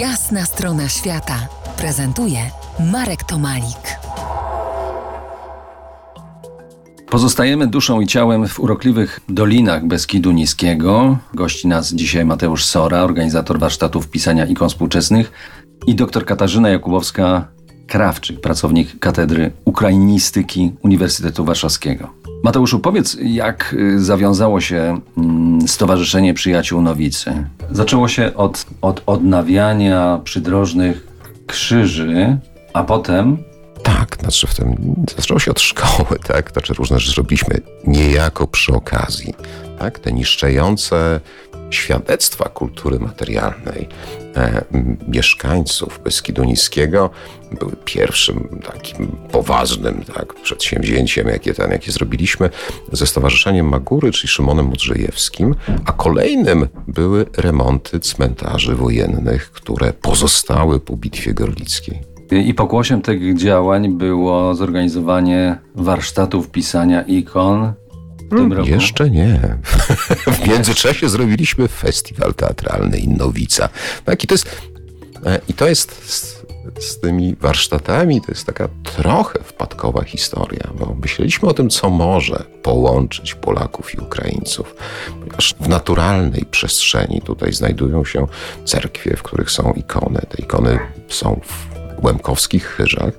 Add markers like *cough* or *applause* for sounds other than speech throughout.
Jasna strona świata prezentuje Marek Tomalik. Pozostajemy duszą i ciałem w urokliwych dolinach Beskidu Niskiego. Gości nas dzisiaj Mateusz Sora, organizator warsztatów pisania ikon współczesnych i dr Katarzyna Jakubowska, Krawczyk, pracownik Katedry Ukrainistyki Uniwersytetu Warszawskiego. Mateuszu, powiedz, jak y, zawiązało się mm, Stowarzyszenie Przyjaciół Nowicy? Zaczęło się od, od odnawiania przydrożnych krzyży, a potem Tak, znaczy w tym zaczęło się od szkoły, *laughs* tak? Znaczy różne rzeczy robiliśmy niejako przy okazji. Tak? Te niszczejące świadectwa kultury materialnej e, mieszkańców Beskidu Niskiego były pierwszym takim poważnym tak, przedsięwzięciem, jakie, ten, jakie zrobiliśmy ze Stowarzyszeniem Magury, czyli Szymonem Mudrzejewskim, a kolejnym były remonty cmentarzy wojennych, które pozostały po Bitwie Gorlickiej. I pokłosiem tych działań było zorganizowanie warsztatów pisania ikon tym roku. Jeszcze nie. *laughs* w międzyczasie zrobiliśmy festiwal teatralny Innowica. Tak, i to jest, e, i to jest z, z tymi warsztatami, to jest taka trochę wpadkowa historia, bo myśleliśmy o tym, co może połączyć Polaków i Ukraińców, ponieważ w naturalnej przestrzeni tutaj znajdują się cerkwie, w których są ikony. Te ikony są w Łemkowskich Chyżach.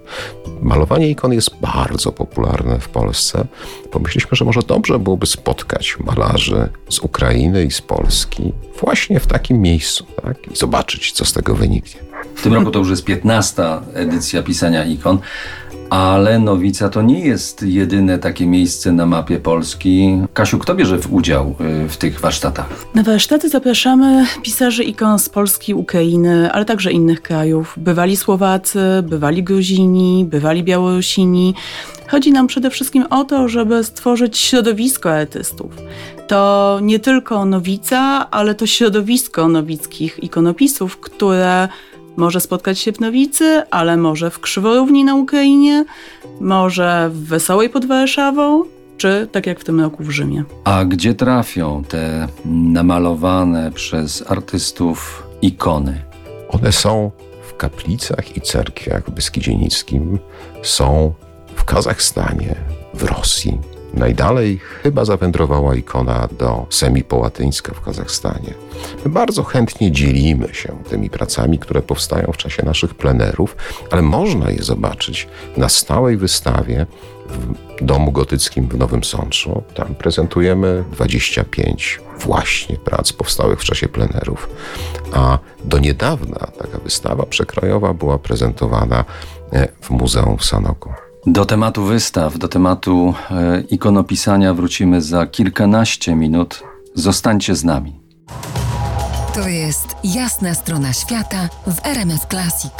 Malowanie ikon jest bardzo popularne w Polsce. Pomyśleliśmy, że może dobrze byłoby spotkać malarzy z Ukrainy i z Polski właśnie w takim miejscu tak? i zobaczyć, co z tego wyniknie. W tym roku to już jest 15 edycja pisania ikon, ale Nowica to nie jest jedyne takie miejsce na mapie Polski. Kasiu, kto bierze w udział y, w tych warsztatach? Na warsztaty zapraszamy pisarzy ikon z Polski, Ukrainy, ale także innych krajów. Bywali Słowacy, bywali Gruzini, bywali Białorusini. Chodzi nam przede wszystkim o to, żeby stworzyć środowisko artystów. To nie tylko Nowica, ale to środowisko nowickich ikonopisów, które może spotkać się w Nowicy, ale może w Krzyworówni na Ukrainie, może w Wesołej pod Warszawą, czy tak jak w tym roku w Rzymie. A gdzie trafią te namalowane przez artystów ikony? One są w kaplicach i cerkwiach w Beskidzie Niskim, są w Kazachstanie, w Rosji. Najdalej chyba zawędrowała ikona do Semipołatyńska w Kazachstanie. My bardzo chętnie dzielimy się tymi pracami, które powstają w czasie naszych plenerów, ale można je zobaczyć na stałej wystawie w Domu Gotyckim w Nowym Sączu. Tam prezentujemy 25 właśnie prac powstałych w czasie plenerów. A do niedawna taka wystawa przekrojowa była prezentowana e, w Muzeum w Sanoku. Do tematu wystaw, do tematu e, ikonopisania wrócimy za kilkanaście minut. Zostańcie z nami. To jest Jasna strona świata w RMS Classic.